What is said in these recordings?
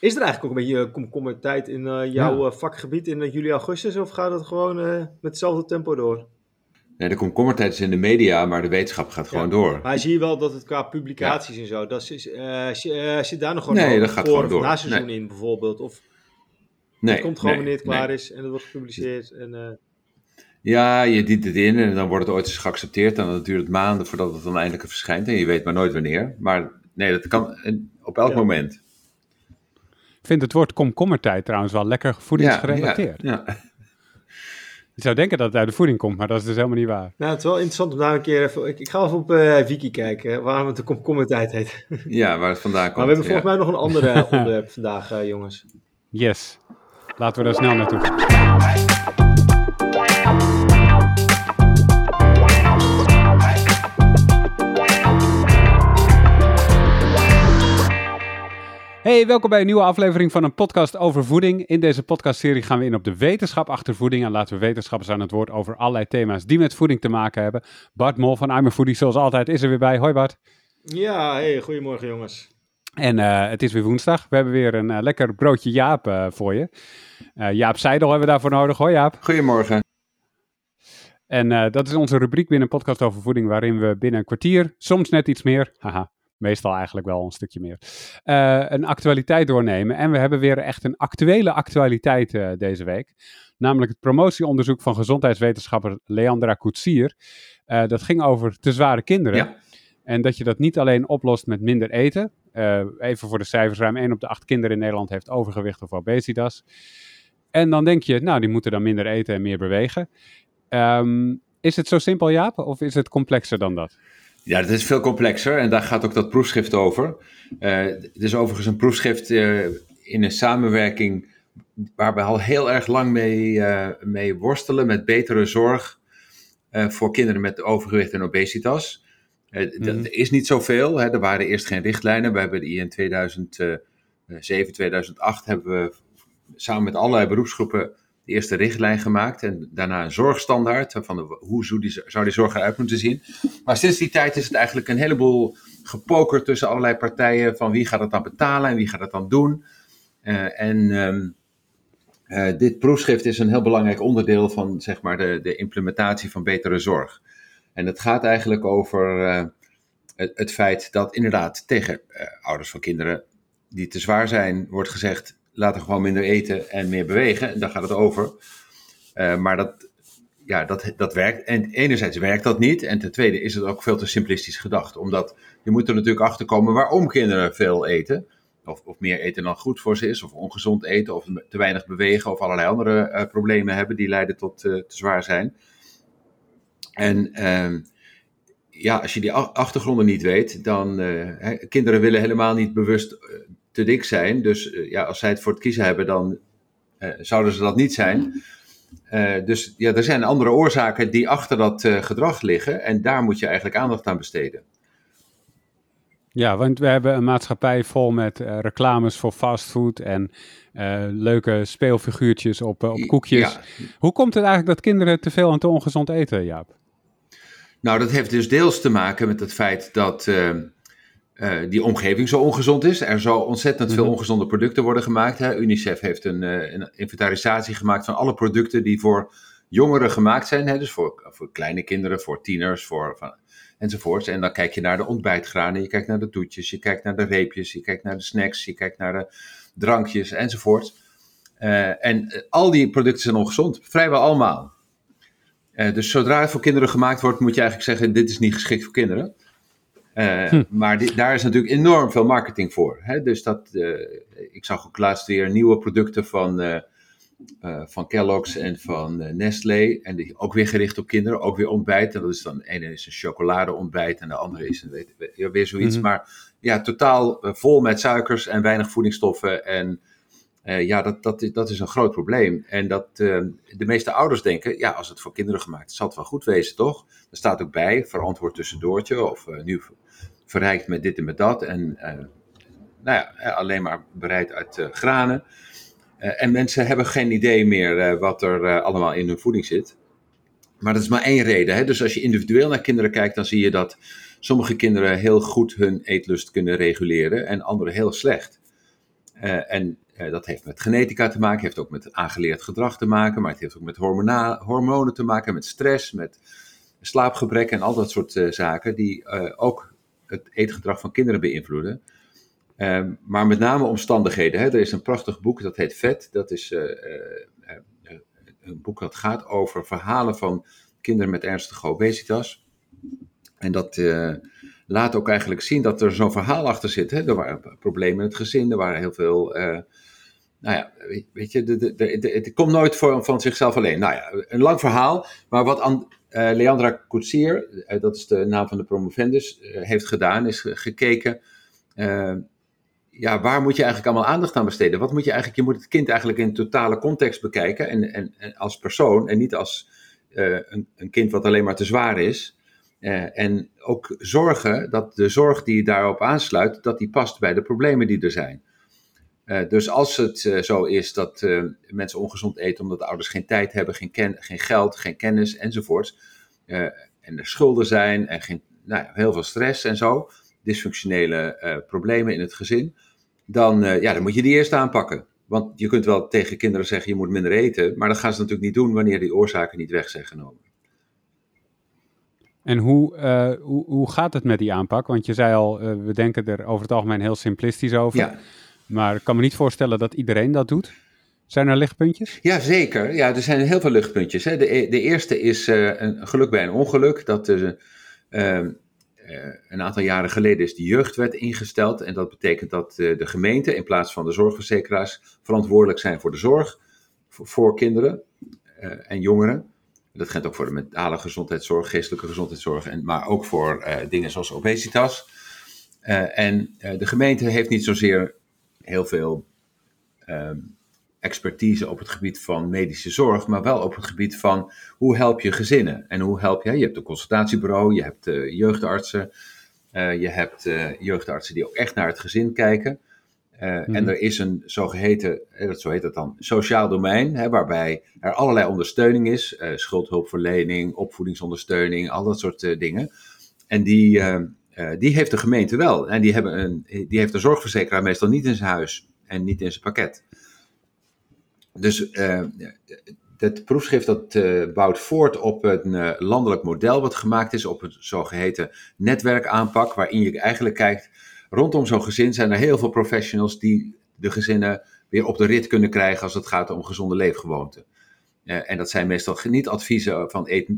Is er eigenlijk ook een beetje komkommertijd in uh, jouw ja. vakgebied in juli, augustus? Of gaat het gewoon met hetzelfde tempo door? Nee, de komkommertijd is in de media, maar de wetenschap gaat gewoon door. Maar zie je wel dat het qua publicaties en zo, dat is, zit daar nog gewoon nee, dat gaat voor gewoon door. na seizoen in bijvoorbeeld? Of nee, het komt gewoon nee, wanneer het klaar is en het wordt gepubliceerd? En, Ja, je dient het in en dan wordt het ooit eens geaccepteerd. En dan duurt het maanden voordat het dan eindelijk verschijnt. En je weet maar nooit wanneer. Maar nee, dat kan op elk Ja. moment. Ik vind het woord komkommertijd trouwens wel lekker voedingsgerelateerd. Ja, ja. Je zou denken dat het uit de voeding komt, maar dat is dus helemaal niet waar. Nou, het is wel interessant om daar een keer even... Ik, ik ga even op eh, Wiki kijken, waarom het de komkommertijd heet. ja, waar het vandaan komt. Maar we hebben ja. volgens mij nog een ander eh, onderwerp vandaag, eh, jongens. Yes. Laten we daar snel naartoe Hey, welkom bij een nieuwe aflevering van een podcast over voeding. In deze podcastserie gaan we in op de wetenschap achter voeding en laten we wetenschappers aan het woord over allerlei thema's die met voeding te maken hebben. Bart Mol van I'm a Foodie, zoals altijd, is er weer bij. Hoi Bart. Ja, hey, goedemorgen jongens. En eh, het is weer woensdag. We hebben weer een eh, lekker broodje Jaap eh, voor je. Eh, Jaap Seidel hebben we daarvoor nodig. Hoi Jaap. Goedemorgen. En eh, dat is onze rubriek binnen een podcast over voeding, waarin we binnen een kwartier, soms net iets meer, haha, meestal eigenlijk wel een stukje meer, eh, een actualiteit doornemen. En we hebben weer echt een actuele actualiteit eh, deze week. Namelijk het promotieonderzoek van gezondheidswetenschapper Leandra Koetsier. Eh, dat ging over te zware kinderen. Ja. En dat je dat niet alleen oplost met minder eten. Even voor de cijfers, ruim 1 op de 8 kinderen in Nederland heeft overgewicht of obesitas. En dan denk je, nou, die moeten dan minder eten en meer bewegen. Ehm, is het zo simpel, Jaap, of is het complexer dan dat? Ja, dat is veel complexer en daar gaat ook dat proefschrift over. Eh, het is overigens een proefschrift eh, in een samenwerking waar we al heel erg lang mee, eh, mee worstelen met betere zorg voor kinderen met overgewicht en obesitas. Mhm. Dat is niet zoveel, hè. er waren eerst geen richtlijnen. We hebben die in 2007, 2008 hebben we samen met allerlei beroepsgroepen eerste richtlijn gemaakt en daarna een zorgstandaard van hoe zou die, zou die zorg eruit moeten zien. Maar sinds die tijd is het eigenlijk een heleboel gepoker tussen allerlei partijen van wie gaat het dan betalen en wie gaat het dan doen. Eh, en ehm, eh, dit proefschrift is een heel belangrijk onderdeel van zeg maar, de, de implementatie van betere zorg. En het gaat eigenlijk over eh, het, het feit dat inderdaad tegen ouders van kinderen die te zwaar zijn, wordt gezegd: laten gewoon minder eten en meer bewegen. En daar gaat het over. Eh, maar dat, ja, dat, dat werkt. En enerzijds werkt dat niet. En ten tweede is het ook veel te simplistisch gedacht. Omdat je moet er natuurlijk achter komen waarom kinderen veel eten. Of, of meer eten dan goed voor ze is. Of ongezond eten. Of te weinig bewegen. Of allerlei andere eh, problemen hebben die leiden tot eh, te zwaar zijn. En ehm, ja, als je die achtergronden niet weet, dan kinderen willen helemaal niet bewust te dik zijn. Dus eh, ja, als zij het voor het kiezen hebben, dan eh, zouden ze dat niet zijn. Eh, dus ja, er zijn andere oorzaken die achter dat eh, gedrag liggen. En daar moet je eigenlijk aandacht aan besteden. Ja, want we hebben een maatschappij vol met eh, reclames voor fastfood en eh, leuke speelfiguurtjes op, op koekjes. Ja, Hoe komt het eigenlijk dat kinderen te veel en te ongezond eten, Jaap? Nou, dat heeft dus deels te maken met het feit dat eh, die omgeving zo ongezond is. Er zo ontzettend veel Mhm. ongezonde producten worden gemaakt. Hè. UNICEF heeft een, eh, een inventarisatie gemaakt van alle producten die voor jongeren gemaakt zijn. Hè. Dus voor, voor kleine kinderen, voor tieners, voor, van, enzovoorts. En dan kijk je naar de ontbijtgranen, je kijkt naar de toetjes, je kijkt naar de reepjes, je kijkt naar de snacks, je kijkt naar de drankjes enzovoort. Eh, en al die producten zijn ongezond, vrijwel allemaal. Dus zodra het voor kinderen gemaakt wordt, moet je eigenlijk zeggen: dit is niet geschikt voor kinderen. Eh, Hm. Maar daar is natuurlijk enorm veel marketing voor. Hè? Dus dat, eh, ik zag ook laatst weer nieuwe producten van, eh, van Kellogg's en van Nestlé. En die, ook weer gericht op kinderen, ook weer ontbijt. En dat is dan, de ene is een chocoladeontbijt en de andere is een, weet, weer zoiets. Mhm. Maar ja, totaal vol met suikers en weinig voedingsstoffen. En eh, ja, dat, dat, is, dat is een groot probleem. En dat eh, de meeste ouders denken, ja, als het voor kinderen gemaakt is, zal het wel goed wezen, toch? Er staat ook bij, verantwoord tussendoortje of eh, nu ver- verrijkt met dit en met dat. En eh, nou ja, alleen maar bereid uit granen. En mensen hebben geen idee meer wat er allemaal in hun voeding zit. Maar dat is maar één reden. Hè? Dus als je individueel naar kinderen kijkt, dan zie je dat sommige kinderen heel goed hun eetlust kunnen reguleren en anderen heel slecht. En dat heeft met genetica te maken, heeft ook met aangeleerd gedrag te maken, maar het heeft ook met hormonen te maken, met stress, met slaapgebrek en al dat soort zaken die ook het eetgedrag van kinderen beïnvloeden. Ehm, maar met name omstandigheden. Hè. Er is een prachtig boek, dat heet Vet. Dat is een boek dat gaat over verhalen van kinderen met ernstige obesitas. En dat laat ook eigenlijk zien dat er zo'n verhaal achter zit. Hè? Er waren problemen in het gezin, er waren heel veel. Uh, nou ja, weet je, de, de, het komt nooit voor, van zichzelf alleen. Nou ja, een lang verhaal, maar wat uh, Leandra Koetsier, dat is de naam van de promovendus, heeft gedaan, is gekeken ja, waar moet je eigenlijk allemaal aandacht aan besteden? Wat moet je eigenlijk, je moet het kind eigenlijk in totale context bekijken en, en, als persoon en niet als een, een, kind wat alleen maar te zwaar is. Uh, en ook zorgen dat de zorg die daarop aansluit, dat die past bij de problemen die er zijn. Uh, dus als het zo is dat mensen ongezond eten omdat de ouders geen tijd hebben, geen, geen geld, geen kennis enzovoorts, en er schulden zijn en geen, nou, heel veel stress en zo, dysfunctionele problemen in het gezin, dan, ja, dan moet je die eerst aanpakken. Want je kunt wel tegen kinderen zeggen je moet minder eten, maar dat gaan ze natuurlijk niet doen wanneer die oorzaken niet weg zijn genomen. En hoe, uh, hoe, hoe gaat het met die aanpak? Want je zei al, uh, we denken er over het algemeen heel simplistisch over. Ja. Maar ik kan me niet voorstellen dat iedereen dat doet. Zijn er lichtpuntjes? Ja, zeker. Ja, er zijn heel veel lichtpuntjes. Hè. De, de eerste is een geluk bij een ongeluk. Dat uh, eh, een aantal jaren geleden is de jeugdwet ingesteld. En dat betekent dat eh, de gemeente in plaats van de zorgverzekeraars verantwoordelijk zijn voor de zorg voor, kinderen eh, en jongeren. Dat geldt ook voor de mentale gezondheidszorg, geestelijke gezondheidszorg, en, maar ook voor dingen zoals obesitas. en de gemeente heeft niet zozeer heel veel ehm, expertise op het gebied van medische zorg, maar wel op het gebied van hoe help je gezinnen en hoe help je. Je hebt een consultatiebureau, je hebt jeugdartsen, je hebt jeugdartsen die ook echt naar het gezin kijken. En mhm. er is een zogeheten, dat zo heet het dan, sociaal domein, hè, waarbij er allerlei ondersteuning is, schuldhulpverlening, opvoedingsondersteuning, al dat soort dingen. En die, die heeft de gemeente wel. En die, hebben een, die heeft de zorgverzekeraar meestal niet in zijn huis en niet in zijn pakket. Dus het proefschrift dat bouwt voort op een landelijk model wat gemaakt is op een zogeheten netwerkaanpak, waarin je eigenlijk kijkt, rondom zo'n gezin zijn er heel veel professionals die de gezinnen weer op de rit kunnen krijgen als het gaat om gezonde leefgewoonten. en dat zijn meestal niet adviezen van eet,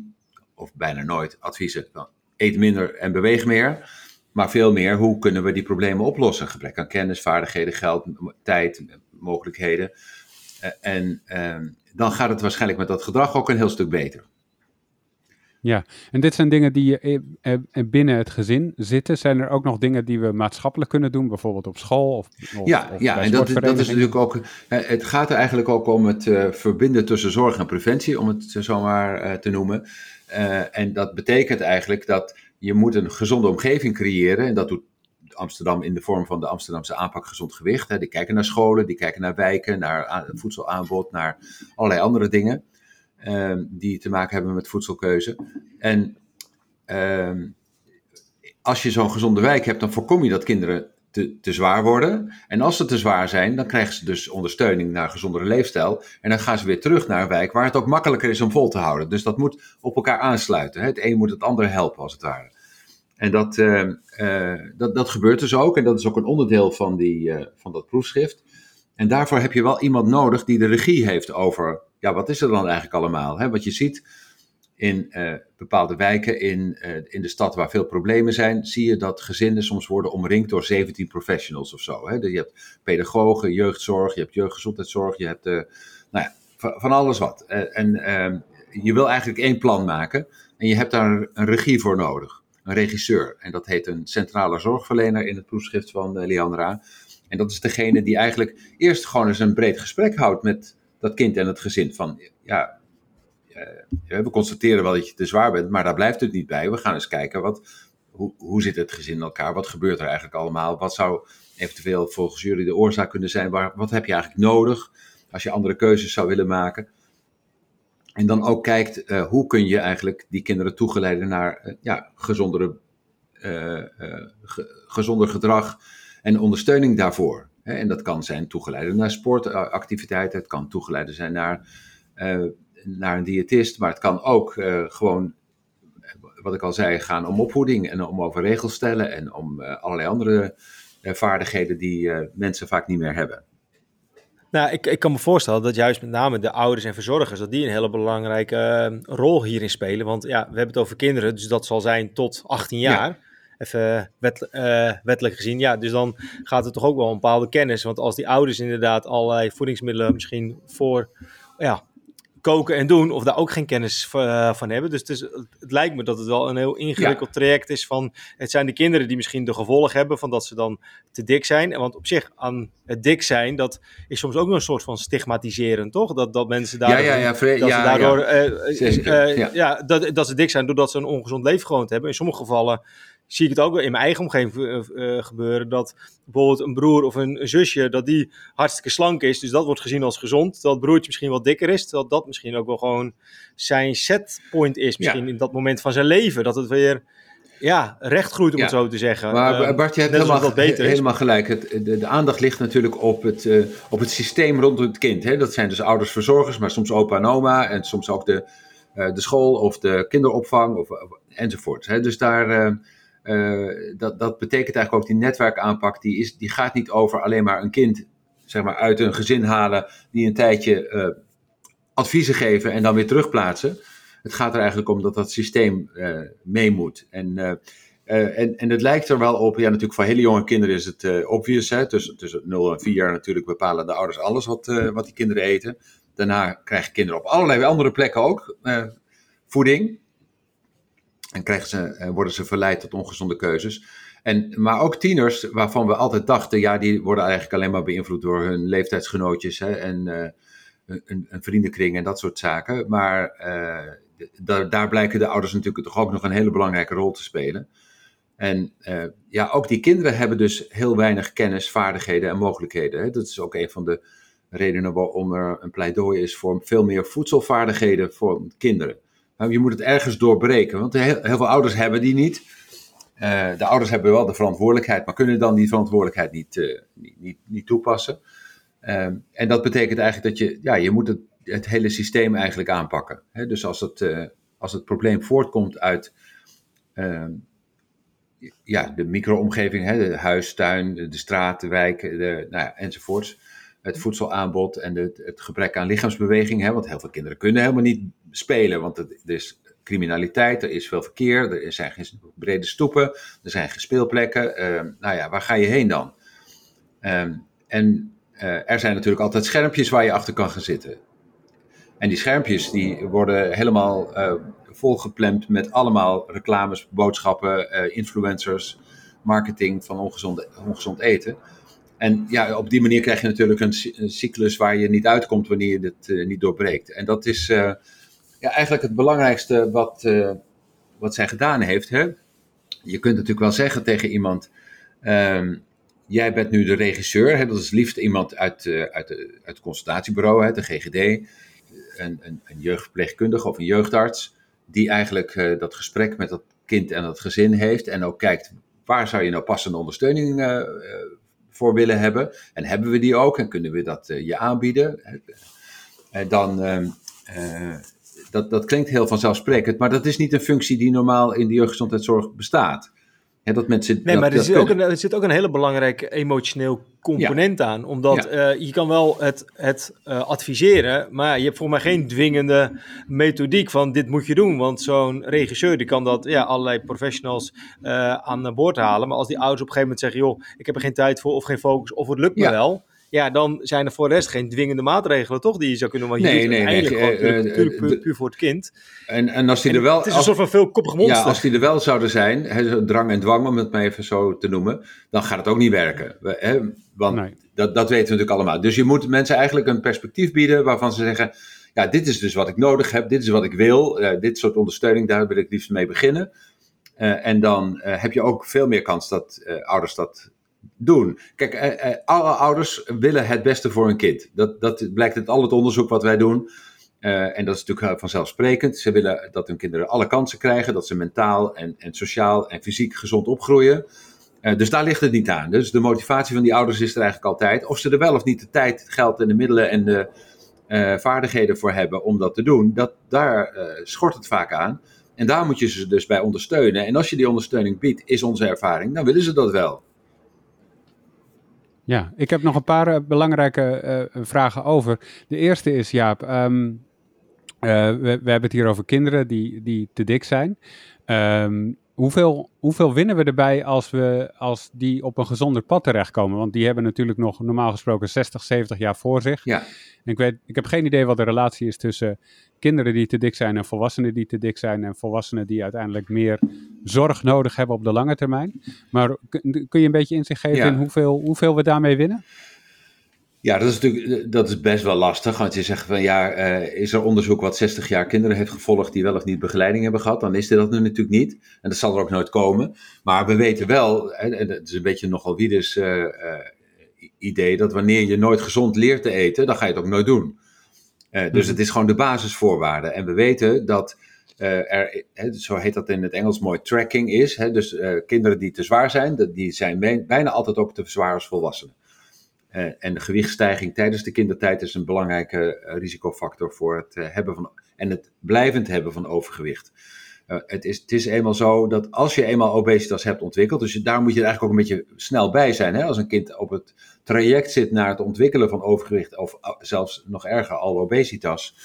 of bijna nooit adviezen van eet minder en beweeg meer, maar veel meer hoe kunnen we die problemen oplossen. Gebrek aan kennis, vaardigheden, geld, tijd, mogelijkheden. Eh, en ehm, dan gaat het waarschijnlijk met dat gedrag ook een heel stuk beter. Ja, en dit zijn dingen die uh, binnen het gezin zitten. Zijn er ook nog dingen die we maatschappelijk kunnen doen, bijvoorbeeld op school? Of, of ja, of ja en dat, dat, is natuurlijk ook. het gaat er eigenlijk ook om het verbinden tussen zorg en preventie, om het zo maar te noemen. en dat betekent eigenlijk dat je moet een gezonde omgeving creëren. En dat doet Amsterdam in de vorm van de Amsterdamse aanpak gezond gewicht. Hè. Die kijken naar scholen, die kijken naar wijken, naar voedselaanbod, naar allerlei andere dingen um, die te maken hebben met voedselkeuze. En um, als je zo'n gezonde wijk hebt, dan voorkom je dat kinderen te, te, zwaar worden. En als ze te zwaar zijn, dan krijgen ze dus ondersteuning naar gezondere leefstijl. En dan gaan ze weer terug naar een wijk waar het ook makkelijker is om vol te houden. Dus dat moet op elkaar aansluiten. Het een moet het ander helpen, als het ware. En dat, uh, uh, dat, dat gebeurt dus ook. En dat is ook een onderdeel van, die, uh, van dat proefschrift. En daarvoor heb je wel iemand nodig die de regie heeft over, ja, wat is er dan eigenlijk allemaal? Hè? Wat je ziet in bepaalde wijken in, in de stad waar veel problemen zijn, zie je dat gezinnen soms worden omringd door 17 professionals of zo. Hè? Je hebt pedagogen, jeugdzorg, je hebt jeugdgezondheidszorg, je hebt nou ja, van alles wat. en ehm, je wil eigenlijk één plan maken en je hebt daar een regie voor nodig een regisseur. En dat heet een centrale zorgverlener in het proefschrift van Leandra. En dat is degene die eigenlijk eerst gewoon eens een breed gesprek houdt met dat kind en het gezin. Van ja, uh, we constateren wel dat je te zwaar bent, maar daar blijft het niet bij. We gaan eens kijken, wat, hoe, hoe zit het gezin in elkaar? Wat gebeurt er eigenlijk allemaal? Wat zou eventueel volgens jullie de oorzaak kunnen zijn? Waar, wat heb je eigenlijk nodig als je andere keuzes zou willen maken? En dan ook kijkt uh, hoe kun je eigenlijk die kinderen toegeleiden naar uh, ja, gezondere, gezonder gedrag en ondersteuning daarvoor. En dat kan zijn toegeleide naar sportactiviteiten, het kan toegeleide zijn naar, naar een diëtist, maar het kan ook gewoon, wat ik al zei, gaan om opvoeding en om over regels stellen en om allerlei andere vaardigheden die mensen vaak niet meer hebben. Nou, ik, ik kan me voorstellen dat juist met name de ouders en verzorgers, dat die een hele belangrijke rol hierin spelen. Want ja, we hebben het over kinderen, dus dat zal zijn tot 18 jaar. Even wet, uh, wettelijk gezien. Ja, dus dan gaat het toch ook wel een bepaalde kennis. Want als die ouders inderdaad allerlei voedingsmiddelen misschien voor ja, koken en doen, of daar ook geen kennis uh, van hebben. Dus het, is, het, lijkt me dat het wel een heel ingewikkeld traject is van, het zijn de kinderen die misschien de gevolgen hebben van dat ze dan te dik zijn. En want op zich, aan het dik zijn, dat is soms ook nog een soort van stigmatiserend, toch? Dat, dat mensen daardoor, ja, ja, ja, dat ja, daardoor uh, uh, ja. dat, dat ze dik zijn doordat ze een ongezond leefgewoonte hebben. In sommige gevallen zie ik het ook wel in mijn eigen omgeving uh, gebeuren. Dat bijvoorbeeld een broer of een, zusje, dat die hartstikke slank is. Dus dat wordt gezien als gezond. Het broertje misschien wat dikker is. Terwijl dat misschien ook wel gewoon zijn setpoint is. Misschien in dat moment van zijn leven. Dat het weer ja, recht groeit, om het zo te zeggen. Maar uh, Bart, je hebt helemaal, helemaal gelijk. Het, de, de, aandacht ligt natuurlijk op het, uh, op het systeem rondom het kind. Hè? Dat zijn dus ouders, verzorgers, maar soms opa en oma. En soms ook de, uh, de school of de kinderopvang of, enzovoort. Hè? Dus daar uh, dat, dat betekent eigenlijk ook die netwerkaanpak, die, is, die gaat niet over alleen maar een kind zeg maar, uit een gezin halen, die een tijdje uh, adviezen geven en dan weer terugplaatsen. Het gaat er eigenlijk om dat dat systeem uh, mee moet. En, en, en het lijkt er wel op, ja natuurlijk voor hele jonge kinderen is het obvious, hè, tussen, tussen 0 en 4 jaar natuurlijk bepalen de ouders alles wat, wat die kinderen eten. Daarna krijgen kinderen op allerlei andere plekken ook voeding. En krijgen ze, eh, worden ze verleid tot ongezonde keuzes. En, maar ook tieners, waarvan we altijd dachten, ja, die worden eigenlijk alleen maar beïnvloed door hun leeftijdsgenootjes hè, en uh, een, vriendenkring en dat soort zaken. Maar uh, daar blijken de ouders natuurlijk toch ook nog een hele belangrijke rol te spelen. En ja, ook die kinderen hebben dus heel weinig kennis, vaardigheden en mogelijkheden. Hè. Dat is ook een van de redenen waarom er een pleidooi is voor veel meer voedselvaardigheden voor kinderen. Nou, je moet het ergens doorbreken, want heel, veel ouders hebben die niet. Uh, de ouders hebben wel de verantwoordelijkheid, maar kunnen dan die verantwoordelijkheid niet, uh, niet, niet, niet, toepassen. Uh, en dat betekent eigenlijk dat je, ja, je moet het, het hele systeem eigenlijk aanpakken. Hè? Dus als het, als het probleem voortkomt uit ehm, ja, de micro-omgeving, hè, de huis, tuin, de straat, de wijk, de, nou ja, enzovoorts het voedselaanbod en het, gebrek aan lichaamsbeweging. Hè, want heel veel kinderen kunnen helemaal niet spelen, want het, er is criminaliteit, er is veel verkeer, er zijn geen brede stoepen, er zijn geen speelplekken. Uh, nou ja, waar ga je heen dan? Ehm, en uh, er zijn natuurlijk altijd schermpjes waar je achter kan gaan zitten. En die schermpjes die worden helemaal uh, volgeplemd met allemaal reclames, boodschappen, influencers, marketing van ongezond, ongezond eten. En ja, op die manier krijg je natuurlijk een, cyclus waar je niet uitkomt wanneer je dit uh, niet doorbreekt. En dat is uh, ja, eigenlijk het belangrijkste wat, uh, wat zij gedaan heeft. Hè? Je kunt natuurlijk wel zeggen tegen iemand: um, Jij bent nu de regisseur. Hè? Dat is liefst iemand uit, uit, uit het consultatiebureau, hè, de GGD. Een, een, een jeugdverpleegkundige of een jeugdarts. Die eigenlijk dat gesprek met dat kind en dat gezin heeft. En ook kijkt waar zou je nou passende ondersteuning voor willen hebben. En hebben we die ook en kunnen we dat uh, je aanbieden. Uh, dan, ehm, dat, dat klinkt heel vanzelfsprekend, maar dat is niet een functie die normaal in de jeugdgezondheidszorg bestaat dat mensen, nee, maar er zit, ook een, er zit ook een hele belangrijke emotioneel component aan. Omdat uh, je kan wel het, het uh, adviseren, maar je hebt voor mij geen dwingende methodiek van dit moet je doen. Want zo'n regisseur die kan dat ja, allerlei professionals uh, aan boord halen. Maar als die ouders op een gegeven moment zeggen, joh, ik heb er geen tijd voor of geen focus of het lukt me wel ja, dan zijn er voor de rest geen dwingende maatregelen, toch? Die je zou kunnen. Want nee, nee, nee. Natuurlijk uh, puur, voor het kind. En, en als die er wel. Het is een soort van veelkoppig monster. Ja, als die er wel zouden zijn, hè, drang en dwang, om het maar even zo te noemen, dan gaat het ook niet werken. Hè, want dat, dat weten we natuurlijk allemaal. Dus je moet mensen eigenlijk een perspectief bieden waarvan ze zeggen. Ja, dit is dus wat ik nodig heb, dit is wat ik wil, uh, dit soort ondersteuning, daar wil ik liefst mee beginnen. Uh, en dan heb je ook veel meer kans dat ouders dat doen. Kijk, eh, eh, alle ouders willen het beste voor hun kind. Dat, dat blijkt uit al het onderzoek wat wij doen. Uh, en dat is natuurlijk vanzelfsprekend. Ze willen dat hun kinderen alle kansen krijgen, dat ze mentaal en, en sociaal en fysiek gezond opgroeien. Dus daar ligt het niet aan. Dus de motivatie van die ouders is er eigenlijk altijd. Of ze er wel of niet de tijd, geld en de middelen en de vaardigheden voor hebben om dat te doen, dat, daar schort het vaak aan. En daar moet je ze dus bij ondersteunen. En als je die ondersteuning biedt, is onze ervaring, dan willen ze dat wel. Ja, ik heb nog een paar uh, belangrijke vragen over. De eerste is, Jaap, um, we, we, hebben het hier over kinderen die, die te dik zijn. Um, hoeveel, hoeveel winnen we erbij als, we, als die op een gezonder pad terechtkomen? Want die hebben natuurlijk nog normaal gesproken 60, 70 jaar voor zich. Ja. En ik, weet, ik heb geen idee wat de relatie is tussen kinderen die te dik zijn en volwassenen die te dik zijn. En volwassenen die uiteindelijk meer zorg nodig hebben op de lange termijn. Maar kun, je een beetje inzicht geven in hoeveel, hoeveel we daarmee winnen? Ja, dat is natuurlijk dat is best wel lastig. Want je zegt van ja, uh, is er onderzoek wat 60 jaar kinderen heeft gevolgd die wel of niet begeleiding hebben gehad? Dan is dit dat nu natuurlijk niet. En dat zal er ook nooit komen. Maar we weten wel, en het is een beetje nogal Wiedes uh, uh, idee, dat wanneer je nooit gezond leert te eten, dan ga je het ook nooit doen. dus mm. het is gewoon de basisvoorwaarde. En we weten dat er, zo heet dat in het Engels mooi, tracking is. dus kinderen die te zwaar zijn, die zijn bijna altijd ook te zwaar als volwassenen. Uh, en de gewichtsstijging tijdens de kindertijd is een belangrijke uh, risicofactor voor het uh, hebben van en het blijvend hebben van overgewicht. het, is, het is eenmaal zo dat als je eenmaal obesitas hebt ontwikkeld, dus daar moet je eigenlijk ook een beetje snel bij zijn. Hè? Als een kind op het traject zit naar het ontwikkelen van overgewicht, of zelfs nog erger, al obesitas,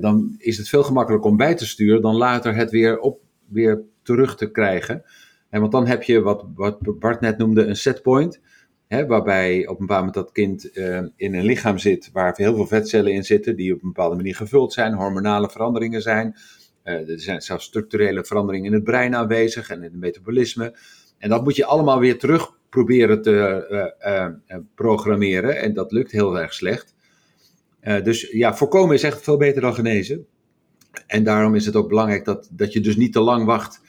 dan is het veel gemakkelijker om bij te sturen dan later het weer, op, weer terug te krijgen. En want dan heb je wat, wat Bart net noemde een setpoint waarbij op een bepaald moment dat kind uh, in een lichaam zit waar heel veel vetcellen in zitten, die op een bepaalde manier gevuld zijn, hormonale veranderingen zijn. Uh, er zijn zelfs structurele veranderingen in het brein aanwezig en in het metabolisme. En dat moet je allemaal weer terug proberen te uh, programmeren. En dat lukt heel erg slecht. dus ja, voorkomen is echt veel beter dan genezen. En daarom is het ook belangrijk dat, dat je dus niet te lang wacht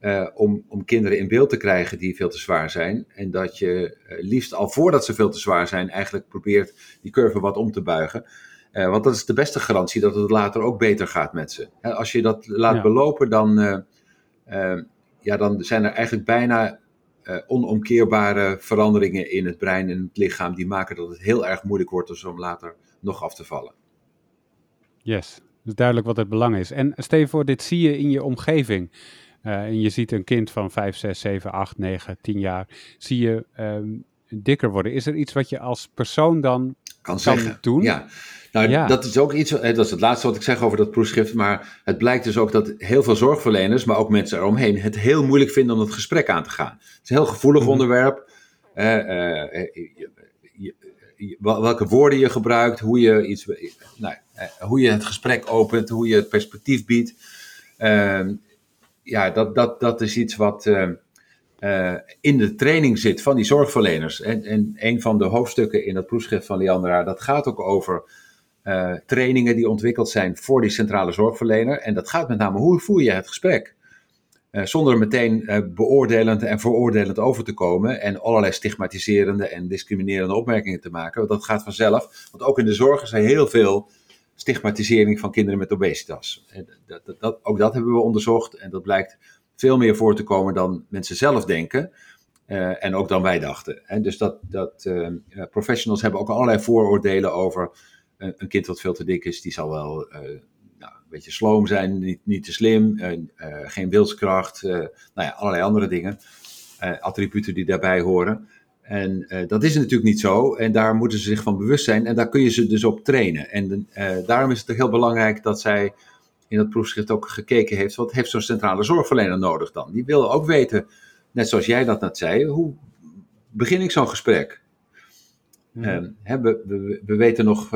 uh, om, om kinderen in beeld te krijgen die veel te zwaar zijn. En dat je uh, liefst al voordat ze veel te zwaar zijn, eigenlijk probeert die curve wat om te buigen. Uh, want dat is de beste garantie dat het later ook beter gaat met ze. als je dat laat ja. belopen, dan, ja, dan zijn er eigenlijk bijna onomkeerbare veranderingen in het brein en het lichaam. Die maken dat het heel erg moeilijk wordt dus om later nog af te vallen. Yes, dus duidelijk wat het belang is. En stel je voor, dit zie je in je omgeving. Uh, en je ziet een kind van 5, 6, 7, 8, 9, 10 jaar, zie je um, dikker worden. Is er iets wat je als persoon dan kan, kan doen? Ja, nou, ja. dat is ook iets, dat is het laatste wat ik zeg over dat proefschrift, maar het blijkt dus ook dat heel veel zorgverleners, maar ook mensen eromheen, het heel moeilijk vinden om het gesprek aan te gaan. Het is een heel gevoelig mm -hmm. onderwerp. Uh, uh, je, je, je, welke woorden je gebruikt, hoe je, iets, nou, hoe je het gesprek opent, hoe je het perspectief biedt. Uh, ja, dat, dat, dat is iets wat uh, uh, in de training zit van die zorgverleners. En, en een van de hoofdstukken in dat proefschrift van Leandra, dat gaat ook over uh, trainingen die ontwikkeld zijn voor die centrale zorgverlener. En dat gaat met name hoe voer je het gesprek. zonder meteen beoordelend en veroordelend over te komen en allerlei stigmatiserende en discriminerende opmerkingen te maken. Want dat gaat vanzelf. Want ook in de zorg is er heel veel stigmatisering van kinderen met obesitas. Dat, dat, dat, ook dat hebben we onderzocht en dat blijkt veel meer voor te komen dan mensen zelf denken. Uh, en ook dan wij dachten. En dus dat, dat uh, professionals hebben ook allerlei vooroordelen over een kind wat veel te dik is. Die zal wel nou, een beetje sloom zijn, niet, niet te slim, geen wilskracht. nou ja, allerlei andere dingen. attributen die daarbij horen. En uh, dat is natuurlijk niet zo. En daar moeten ze zich van bewust zijn. En daar kun je ze dus op trainen. En uh, daarom is het heel belangrijk dat zij in dat proefschrift ook gekeken heeft. Wat heeft zo'n centrale zorgverlener nodig dan? Die wil ook weten, net zoals jij dat net zei, hoe begin ik zo'n gesprek? Uh, hè, we, we, we, weten nog,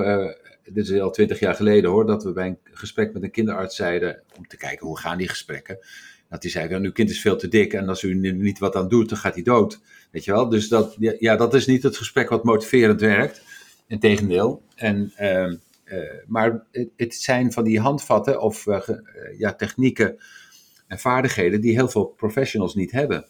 dit is al twintig jaar geleden hoor, dat we bij een gesprek met een kinderarts zeiden, om te kijken hoe gaan die gesprekken. Dat hij zei, uw kind is veel te dik en als u niet wat aan doet, dan gaat hij dood. Weet je wel? Dus dat, ja, dat is niet het gesprek wat motiverend werkt. Integendeel. En, uh, uh, maar het, het, zijn van die handvatten of uh, ja, technieken en vaardigheden die heel veel professionals niet hebben.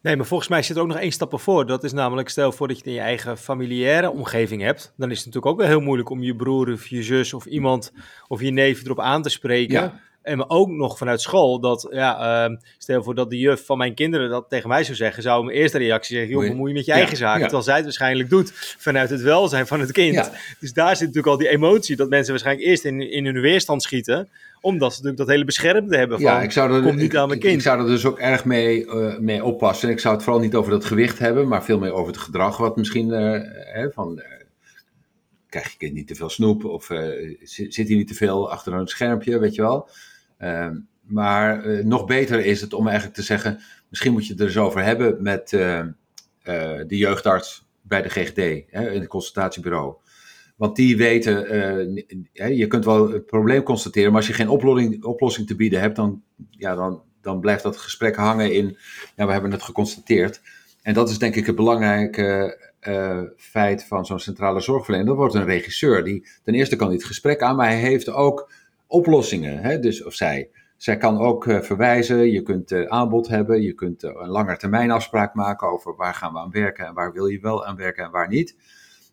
Nee, maar volgens mij zit er ook nog één stap voor. Dat is namelijk, stel voor dat je het in je eigen familiaire omgeving hebt. Dan is het natuurlijk ook wel heel moeilijk om je broer of je zus of iemand of je neef erop aan te spreken. Ja En maar ook nog vanuit school, dat ja, uh, stel voor dat de juf van mijn kinderen dat tegen mij zou zeggen, zou mijn eerste reactie zeggen, joh, bemoei je met je eigen zaken, ja. terwijl zij het waarschijnlijk doet vanuit het welzijn van het kind. Ja. Dus daar zit natuurlijk al die emotie, dat mensen waarschijnlijk eerst in, in hun weerstand schieten, omdat ze natuurlijk dat hele beschermde hebben van, ja, ik zou er, niet aan mijn kind. Ik zou er dus ook erg mee, uh, mee oppassen. Ik zou het vooral niet over dat gewicht hebben, maar veel meer over het gedrag, wat misschien uh, hè, van krijg je kind niet te veel snoep of uh, zit hij niet te veel achter een schermpje, weet je wel. Uh, maar uh, nog beter is het om eigenlijk te zeggen, misschien moet je het er eens over hebben met de jeugdarts bij de GGD, hè, in het consultatiebureau. Want die weten, je kunt wel het probleem constateren, maar als je geen oplossing, te bieden hebt, dan, ja, dan, dan blijft dat gesprek hangen in, ja, we hebben het geconstateerd. En dat is denk ik het belangrijke feit van zo'n centrale zorgverlener. Dat wordt een regisseur. Die, ten eerste kan hij het gesprek aan, maar hij heeft ook oplossingen. Hè? Dus, of zij. Zij kan ook uh, verwijzen. Je kunt uh, aanbod hebben. Je kunt een langer termijn afspraak maken over waar gaan we aan werken en waar wil je wel aan werken en waar niet.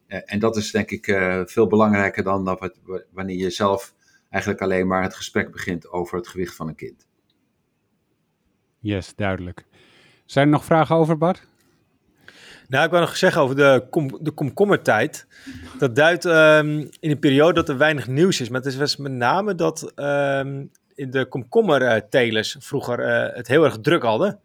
en dat is denk ik veel belangrijker dan dat wanneer je zelf eigenlijk alleen maar het gesprek begint over het gewicht van een kind. Yes, duidelijk. Zijn er nog vragen over, Bart? Nou, ik wil nog zeggen over de, kom, de komkommertijd. Dat duidt um, in een periode dat er weinig nieuws is. Maar het was met name dat um, in de komkommertelers vroeger uh, het heel erg druk hadden.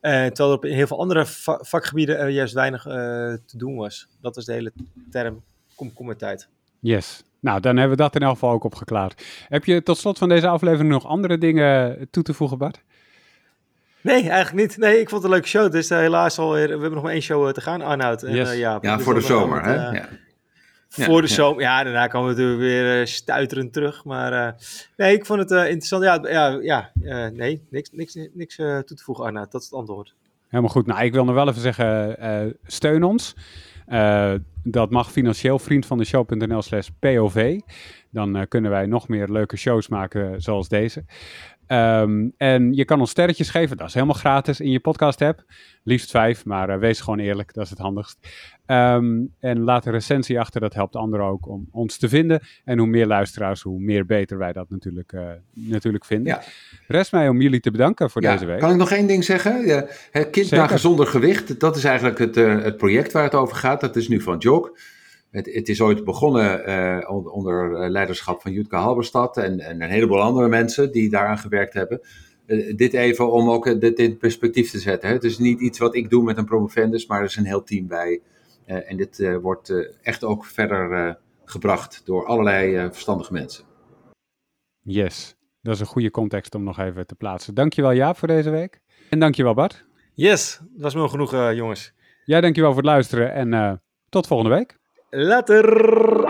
Uh, terwijl er op heel veel andere va vakgebieden er juist weinig te doen was. Dat is de hele term komkommertijd. Yes. Nou, dan hebben we dat in elk geval ook opgeklaard. Heb je tot slot van deze aflevering nog andere dingen toe te voegen, Bart? Nee, eigenlijk niet. Nee, ik vond het een leuke show. Dus uh, helaas alweer, we hebben nog maar één show te gaan, Arnoud. En, yes. uh, ja, ja voor de zomer, hè? Uh, ja. Voor de zomer, ja, daarna komen we natuurlijk weer stuiterend terug. Maar nee, ik vond het interessant. Ja, ja, ja nee, niks, niks, niks toe te voegen, Arnoud. Dat is het antwoord. Helemaal goed. Nou, ik wil nog wel even zeggen, steun ons. dat mag financieel vriend van de show.nl slash POV. Dan kunnen wij nog meer leuke shows maken zoals deze. Um, en je kan ons sterretjes geven, dat is helemaal gratis in je podcast-app. Liefst vijf, maar uh, wees gewoon eerlijk, dat is het handigst. Um, en laat een recensie achter, dat helpt anderen ook om ons te vinden. En hoe meer luisteraars, hoe meer beter wij dat natuurlijk, uh, natuurlijk vinden. Ja. Rest mij om jullie te bedanken voor ja, deze week. Kan ik nog één ding zeggen? Ja, kind Zeker. naar gezonder gewicht, dat is eigenlijk het, uh, het project waar het over gaat. Dat is nu van Jok. Het, het, is ooit begonnen uh, onder leiderschap van Jutka Halberstad en, en, een heleboel andere mensen die daaraan gewerkt hebben. Uh, dit even om ook dit in perspectief te zetten. Hè. Het is niet iets wat ik doe met een promovendus, maar er is een heel team bij. Uh, en dit wordt echt ook verder gebracht door allerlei verstandige mensen. Yes, dat is een goede context om nog even te plaatsen. Dankjewel Jaap voor deze week. En dankjewel Bart. Yes, dat was me genoeg jongens. Jij dankjewel voor het luisteren en tot volgende week. Later!